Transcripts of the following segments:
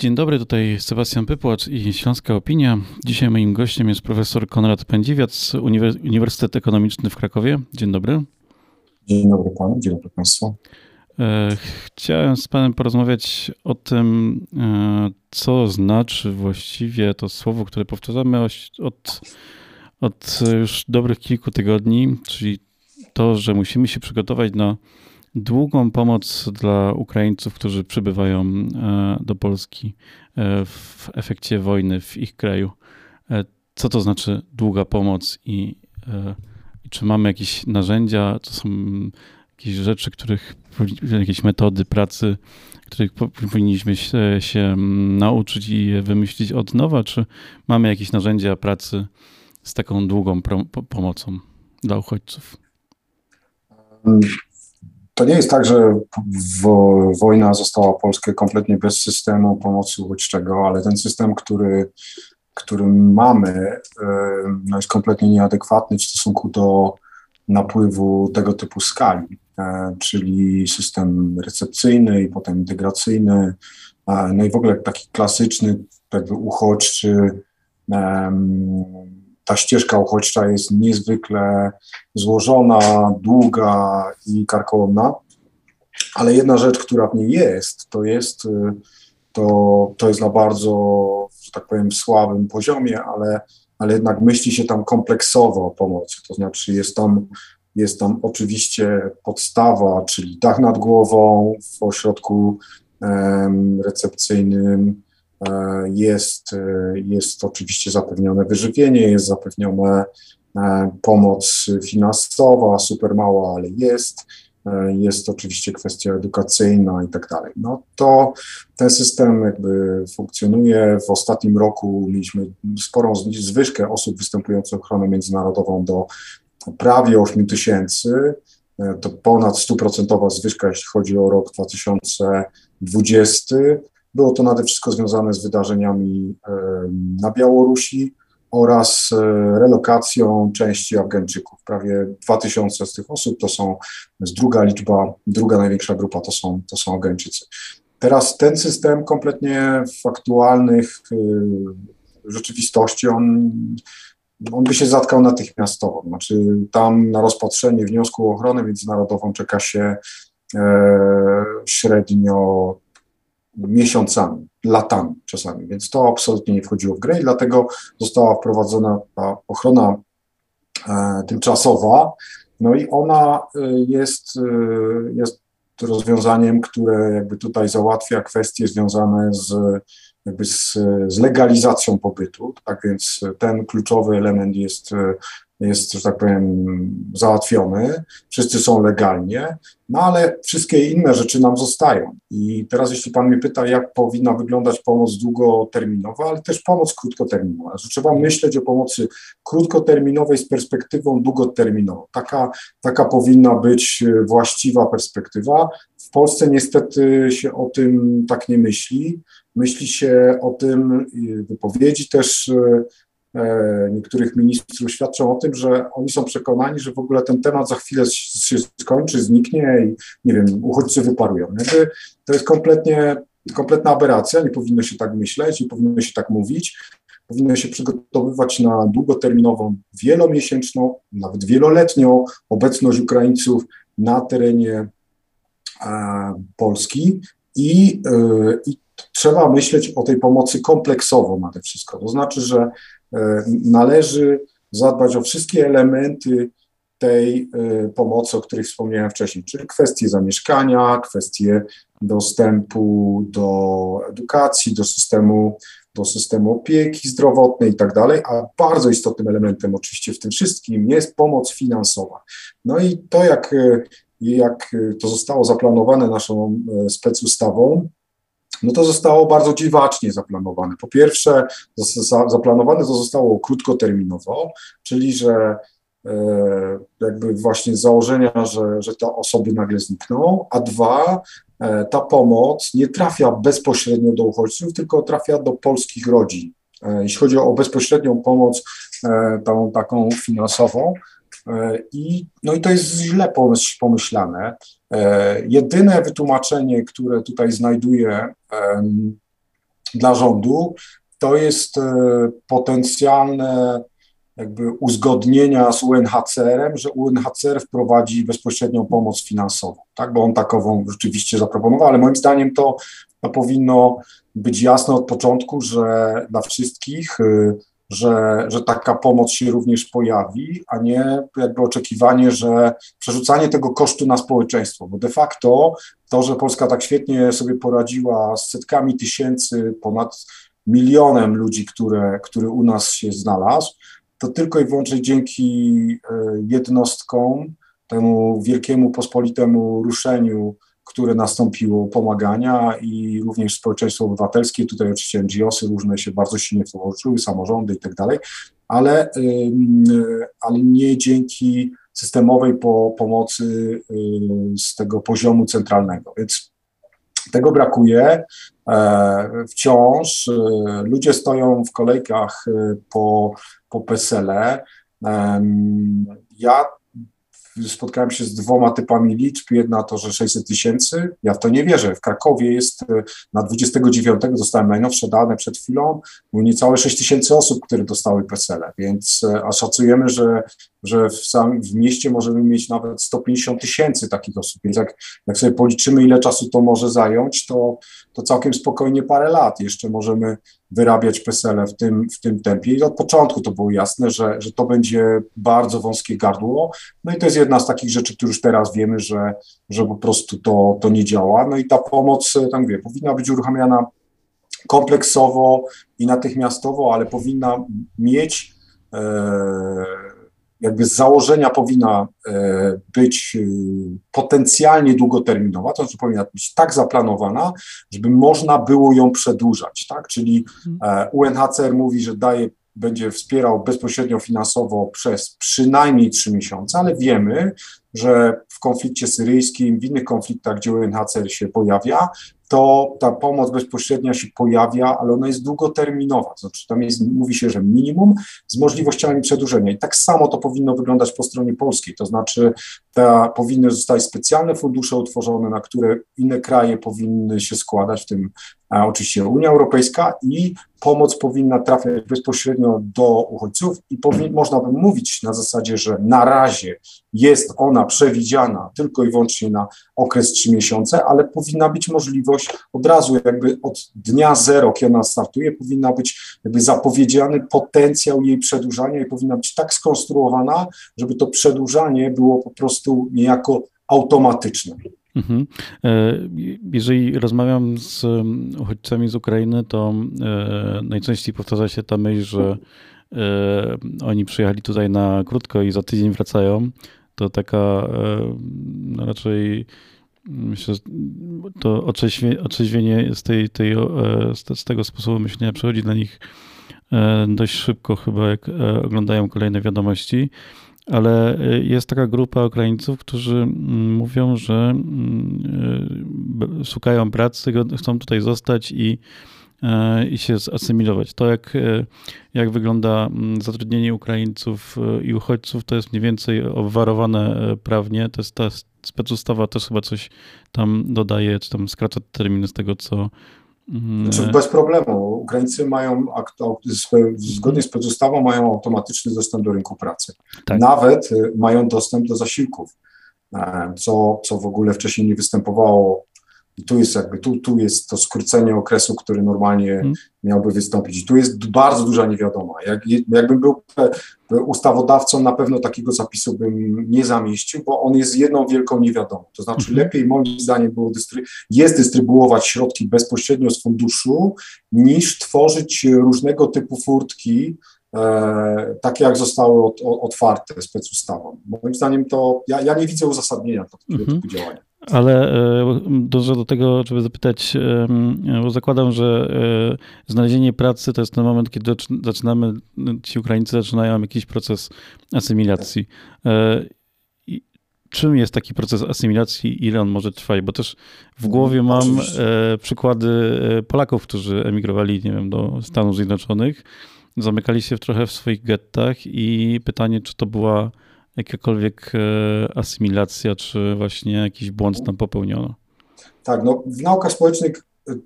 Dzień dobry, tutaj Sebastian Pypłacz i Śląska Opinia. Dzisiaj moim gościem jest profesor Konrad Pędziwiac, Uniwersytet Ekonomiczny w Krakowie. Dzień dobry. Dzień dobry panu, dzień dobry państwu. E, chciałem z panem porozmawiać o tym, e, co znaczy właściwie to słowo, które powtarzamy od, od już dobrych kilku tygodni, czyli to, że musimy się przygotować na długą pomoc dla Ukraińców, którzy przybywają e, do Polski e, w efekcie wojny w ich kraju. E, co to znaczy długa pomoc i, czy mamy jakieś narzędzia, to są jakieś rzeczy, których, jakieś metody pracy, których powinniśmy się, się nauczyć i je wymyślić od nowa, czy mamy jakieś narzędzia pracy z taką długą pomocą dla uchodźców? To nie jest tak, że wojna została Polskę kompletnie bez systemu pomocy uchodźczego, ale ten system, który, który mamy, no jest kompletnie nieadekwatny w stosunku do napływu tego typu skali, e, czyli system recepcyjny i potem integracyjny, no i w ogóle taki klasyczny, uchodźczy, ta ścieżka uchodźcza jest niezwykle złożona, długa i karkołomna, ale jedna rzecz, która w niej jest, to jest, y, to, to jest na bardzo, że tak powiem, słabym poziomie, ale, ale jednak myśli się tam kompleksowo o pomocy, to znaczy jest tam, jest tam oczywiście podstawa, czyli dach nad głową w ośrodku um, recepcyjnym, jest, e, jest oczywiście zapewnione wyżywienie, jest zapewnione e, pomoc finansowa, super mała, ale jest. Jest oczywiście kwestia edukacyjna i tak dalej. No to ten system jakby funkcjonuje. W ostatnim roku mieliśmy sporą zwyżkę osób występujących o ochronę międzynarodową do prawie 8 tysięcy. To ponad stuprocentowa zwyżka, jeśli chodzi o rok 2020. Było to nade wszystko związane z wydarzeniami na Białorusi oraz e, relokacją części Afgańczyków. Prawie 2000 z tych osób to są, jest druga liczba, druga największa grupa to są, to są Afgańczycy. Teraz ten system kompletnie w aktualnych e, rzeczywistości, on, on by się zatkał natychmiastowo. Znaczy tam na rozpatrzenie wniosku o ochronę międzynarodową czeka się e, średnio miesiącami, latami czasami, więc to absolutnie nie wchodziło w grę i dlatego została wprowadzona ta ochrona e, tymczasowa, no i ona e, jest, e, jest rozwiązaniem, które jakby tutaj załatwia kwestie związane z jakby z, z legalizacją pobytu, tak więc ten kluczowy element jest jest, że tak powiem, załatwiony, wszyscy są legalnie, no ale wszystkie inne rzeczy nam zostają. I teraz, jeśli Pan mnie pyta, jak powinna wyglądać pomoc długoterminowa, ale też pomoc krótkoterminowa, że trzeba myśleć o pomocy krótkoterminowej z perspektywą długoterminową. Taka, taka powinna być właściwa perspektywa. W Polsce niestety się o tym tak nie myśli. Myśli się o tym, wypowiedzi też E, niektórych ministrów świadczą o tym, że oni są przekonani, że w ogóle ten temat za chwilę się skończy, zniknie i nie wiem, uchodźcy wyparują. Jakby to jest kompletnie, kompletna aberracja, nie powinno się tak myśleć, nie powinno się tak mówić. Powinno się przygotowywać na długoterminową, wielomiesięczną, nawet wieloletnią obecność Ukraińców na terenie e, Polski i, e, i trzeba myśleć o tej pomocy kompleksowo nade wszystko. To znaczy, że E, należy zadbać o wszystkie elementy tej e, pomocy, o których wspomniałem wcześniej, czyli kwestie zamieszkania, kwestie dostępu do edukacji, do systemu, do systemu opieki zdrowotnej i tak dalej, a bardzo istotnym elementem oczywiście w tym wszystkim jest pomoc finansowa. No i to, jak, e, jak to zostało zaplanowane naszą specustawą, no to zostało bardzo dziwacznie zaplanowane. Po pierwsze, zaplanowane to zostało krótkoterminowo, czyli że e, jakby właśnie z założenia, że, że te osoby nagle znikną, a dwa, e, ta pomoc nie trafia bezpośrednio do uchodźców, tylko trafia do polskich rodzin. E, jeśli chodzi o bezpośrednią pomoc, tą taką finansową, i, no i to jest źle pomyślane. Jedyne wytłumaczenie, które tutaj znajduję, dla rządu, to jest potencjalne jakby uzgodnienia z UNHCR-em, że UNHCR wprowadzi bezpośrednią pomoc finansową, tak, bo on takową rzeczywiście zaproponował, ale moim zdaniem to, to powinno być jasne od początku, że dla wszystkich, y, że, że taka pomoc się również pojawi, a nie jakby oczekiwanie, że przerzucanie tego kosztu na społeczeństwo, bo de facto to, że Polska tak świetnie sobie poradziła z setkami tysięcy, ponad milionem ludzi, które, który u nas się znalazł, to tylko i wyłącznie dzięki e, jednostkom, temu wielkiemu pospolitemu ruszeniu, które nastąpiło, pomagania i również społeczeństwo obywatelskie, tutaj oczywiście NGOsy różne się bardzo silnie włączyły, samorządy i tak dalej, ale, ale nie dzięki systemowej po, pomocy z tego poziomu centralnego. Więc tego brakuje. E, wciąż e, ludzie stoją w kolejkach po po PESEL-e. Ja spotkałem się z dwoma typami liczb. Jedna to, że 600 tysięcy. Ja w to nie wierzę. W Krakowie jest e, na 29, dostałem najnowsze dane przed chwilą, było niecałe 6 tysięcy osób, które dostały PESEL-e, więc e, a szacujemy, że, że w, samym, w mieście możemy mieć nawet 150 tysięcy takich osób. Więc jak, jak sobie policzymy, ile czasu to może zająć, to, to całkiem spokojnie parę lat jeszcze możemy wyrabiać PESEL-e w tym, w tym tempie. I od początku to było jasne, że, że to będzie bardzo wąskie gardło. No i to jest jedna z takich rzeczy, które już teraz wiemy, że, że po prostu to, to nie działa. No i ta pomoc, tak mówię, powinna być uruchamiana kompleksowo i natychmiastowo, ale powinna mieć e, jakby z założenia powinna e, być e, potencjalnie długoterminowa, to znaczy powinna być tak zaplanowana, żeby można było ją przedłużać, tak? Czyli mhm. e, UNHCR mówi, że daje będzie wspierał bezpośrednio finansowo przez przynajmniej trzy miesiące, ale wiemy, że w konflikcie syryjskim, w innych konfliktach, gdzie UNHCR się pojawia, to ta pomoc bezpośrednia się pojawia, ale ona jest długoterminowa. Znaczy tam jest, mówi się, że minimum z możliwościami przedłużenia. I tak samo to powinno wyglądać po stronie polskiej. To znaczy ta, powinny zostać specjalne fundusze utworzone, na które inne kraje powinny się składać, w tym a oczywiście Unia Europejska i pomoc powinna trafiać bezpośrednio do uchodźców i można by mówić na zasadzie, że na razie jest ona przewidziana tylko i wyłącznie na okres trzy miesiące, ale powinna być możliwość od razu jakby od dnia zero, kiedy ona startuje, powinna być jakby zapowiedziany potencjał jej przedłużania i powinna być tak skonstruowana, żeby to przedłużanie było po prostu niejako automatyczne. Mhm. E, jeżeli rozmawiam z uchodźcami z Ukrainy, to e, najczęściej powtarza się ta myśl, że e, oni przyjechali tutaj na krótko i za tydzień wracają. To taka no raczej myślę, to otrzeźwienie z, tej, tej, z tego sposobu myślenia przechodzi dla nich dość szybko, chyba jak oglądają kolejne wiadomości ale y, jest taka grupa Ukraińców, którzy mm, mówią, że mm, y, szukają pracy, chcą tutaj zostać i, e, i się zasymilować. To, jak, jak wygląda mm, zatrudnienie Ukraińców i uchodźców, to jest mniej więcej obwarowane prawnie. To jest ta specustawa też chyba coś tam dodaje, czy tam skraca terminy z tego, co, znaczy bez problemu. Ukraińcy mają, zgodnie z pozostawą, mają automatyczny dostęp do rynku pracy. Tak. Nawet y, mają dostęp do zasiłków, e, co, co w ogóle wcześniej nie występowało i tu jest jakby, tu, tu jest to skrócenie okresu, który normalnie hmm. miałby wystąpić. I tu jest bardzo duża niewiadoma. Jak, jakbym był ustawodawcą, na pewno takiego zapisu bym nie zamieścił, bo on jest jedną wielką niewiadomą. To znaczy hmm. lepiej moim zdaniem było dystry jest dystrybuować środki bezpośrednio z funduszu, niż tworzyć różnego typu furtki, E, takie jak zostały od, otwarte specustawą. Moim zdaniem to ja, ja nie widzę uzasadnienia takiego mhm. typu działania. Ale e, dążę do tego, żeby zapytać, bo zakładam, że e, znalezienie pracy to jest ten moment, kiedy zaczynamy, ci Ukraińcy zaczynają jakiś proces asymilacji. E, czym jest taki proces asymilacji, ile on może trwać? Bo też w głowie mam Oczywiście. przykłady Polaków, którzy emigrowali, nie wiem, do Stanów Zjednoczonych, zamykali się trochę w swoich gettach i pytanie, czy to była jakakolwiek e, asymilacja, czy właśnie jakiś błąd tam popełniono? Tak, no w naukach społecznych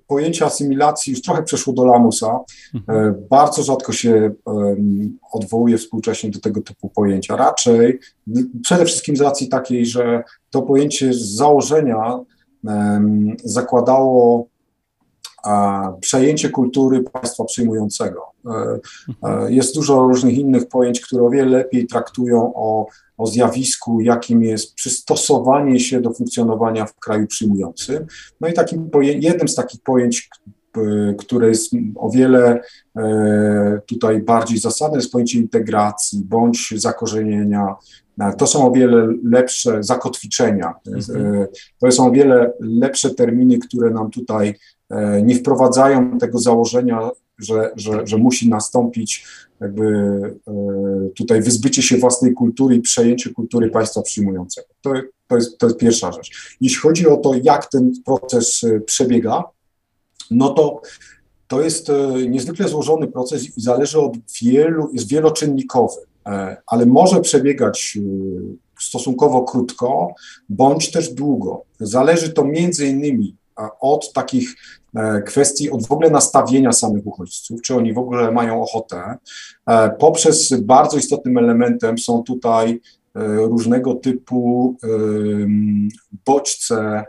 pojęcie asymilacji już trochę przeszło do lamusa. Mhm. Bardzo rzadko się odwołuje współcześnie do tego typu pojęcia. Raczej przede wszystkim z racji takiej, że to pojęcie z założenia zakładało przejęcie kultury państwa przyjmującego. E, e, jest dużo różnych innych pojęć, które o wiele lepiej traktują o, o zjawisku, jakim jest przystosowanie się do funkcjonowania w kraju przyjmującym. No i takim jednym z takich pojęć, które jest o wiele e, tutaj bardziej zasadne, jest pojęcie integracji bądź zakorzenienia. To są o wiele lepsze zakotwiczenia. Mhm. To są o wiele lepsze terminy, które nam tutaj nie wprowadzają tego założenia, że, że, że musi nastąpić jakby e, tutaj wyzbycie się własnej kultury i przejęcie kultury państwa przyjmującego. To, to, jest, to jest pierwsza rzecz. Jeśli chodzi o to, jak ten proces e, przebiega, no to to jest niezwykle złożony proces i zależy od wielu, jest wieloczynnikowy, ale może przebiegać stosunkowo krótko, bądź też długo. Zależy to między innymi od takich e, kwestii, od w ogóle nastawienia samych uchodźców, czy oni w ogóle mają ochotę. E, poprzez bardzo istotnym elementem są tutaj e, różnego typu bodźce,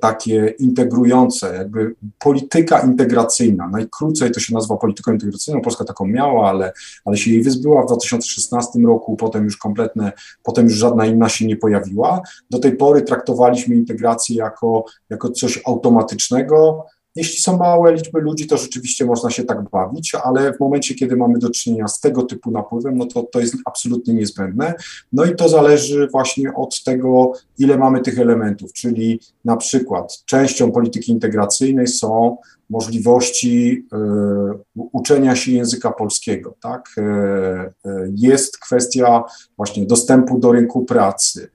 takie integrujące, jakby polityka integracyjna. Najkrócej to się nazywa polityką integracyjną, Polska taką miała, ale, ale się jej wyzbyła w 2016 roku, potem już kompletne, potem już żadna inna się nie pojawiła. Do tej pory traktowaliśmy integrację jako, jako coś automatycznego, jeśli są małe liczby ludzi, to rzeczywiście można się tak bawić, ale w momencie, kiedy mamy do czynienia z tego typu napływem, no to to jest absolutnie niezbędne. No i to zależy właśnie od tego, ile mamy tych elementów, czyli na przykład częścią polityki integracyjnej są możliwości y, uczenia się języka polskiego, tak? Y, y, jest kwestia właśnie dostępu do rynku pracy,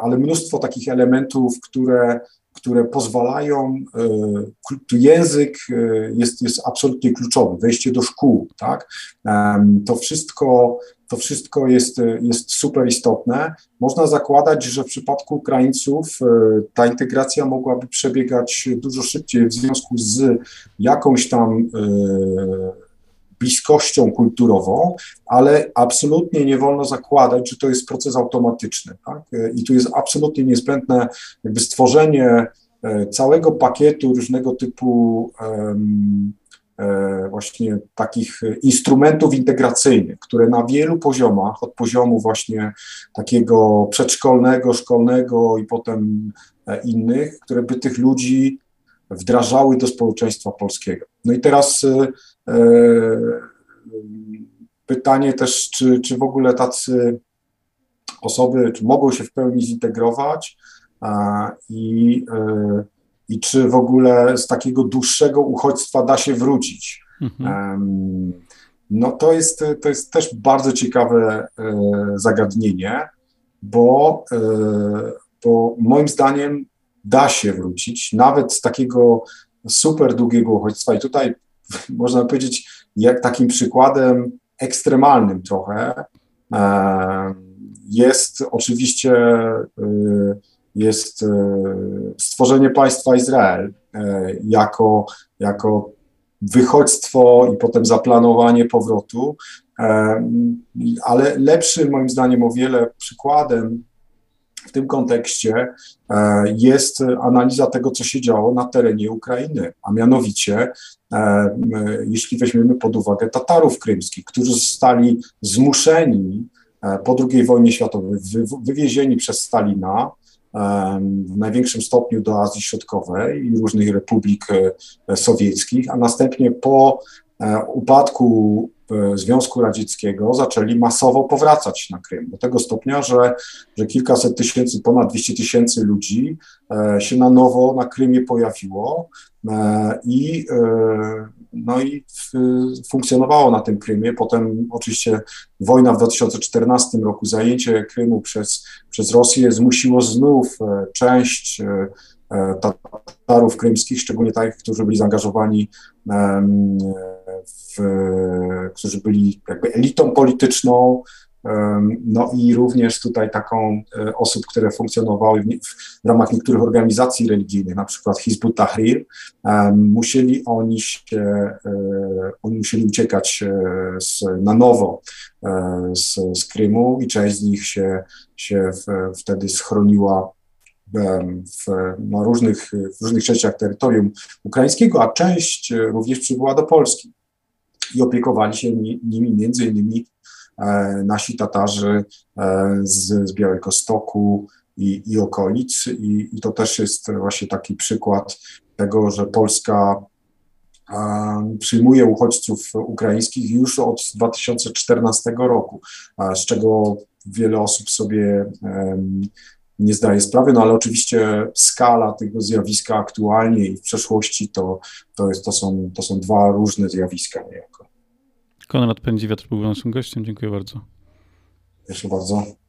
ale mnóstwo takich elementów, które które pozwalają, e, język e, jest, jest absolutnie kluczowy, wejście do szkół, tak? To wszystko, to wszystko jest, jest super istotne. Można zakładać, że w przypadku Ukraińców e, ta integracja mogłaby przebiegać dużo szybciej w związku z jakąś tam bliskością kulturową, ale absolutnie nie wolno zakładać, że to jest proces automatyczny. Tak? I tu jest absolutnie niezbędne jakby stworzenie e, całego pakietu różnego typu um, właśnie takich instrumentów integracyjnych, które na wielu poziomach, od poziomu właśnie takiego przedszkolnego, szkolnego i potem e, innych, które by tych ludzi wdrażały do społeczeństwa polskiego. No i teraz E, pytanie też, czy, czy w ogóle tacy osoby czy mogą się w pełni zintegrować i, e, i czy w ogóle z takiego dłuższego uchodźstwa da się wrócić. Mhm. No to jest, to jest też bardzo ciekawe e, zagadnienie, bo, bo moim zdaniem da się wrócić, nawet z takiego super długiego uchodźstwa. I tutaj można powiedzieć, jak takim przykładem ekstremalnym trochę e, jest oczywiście e, jest e, stworzenie państwa Izrael jako, jako wychodźstwo i potem zaplanowanie powrotu, ale lepszym moim zdaniem o wiele przykładem tym kontekście e, jest analiza tego, co się działo na terenie Ukrainy, a mianowicie, e, jeśli weźmiemy pod uwagę Tatarów krymskich, którzy zostali zmuszeni e, po II wojnie światowej, wywiezieni przez Stalina, w największym stopniu do Azji Środkowej i różnych republik sowieckich, a następnie po upadku Związku Radzieckiego zaczęli masowo powracać na Krym, do tego stopnia, że, że kilkaset tysięcy, ponad 200 tysięcy ludzi e, się na nowo na Krymie pojawiło e, i, e, no i funkcjonowało na tym Krymie. Potem oczywiście wojna w 2014 roku, zajęcie Krymu przez, przez Rosję zmusiło znów część Tatarów krymskich, szczególnie tych, którzy byli zaangażowani w, którzy byli jakby elitą polityczną No i również tutaj taką osób, które funkcjonowały w, w ramach niektórych organizacji religijnych, na przykład Hizbut Tahrir, musieli oni się, oni musieli uciekać z, na nowo z, z Krymu i część z nich się, się w, wtedy schroniła w, na różnych, w różnych częściach terytorium ukraińskiego, a część również przybyła do Polski. I opiekowali się nimi między innymi e, nasi Tatarzy e, z, z Białego Stoku i, i okolic. I, i to też jest właśnie taki przykład tego, że Polska przyjmuje uchodźców ukraińskich już od 2014 roku, z czego wiele osób sobie nie zdaje sprawy, no ale oczywiście skala tego zjawiska aktualnie i w przeszłości to, to, jest, to, są, to są dwa różne zjawiska niejako. Konrad Pędziwiatr był naszym gościem. Dziękuję bardzo. Proszę bardzo.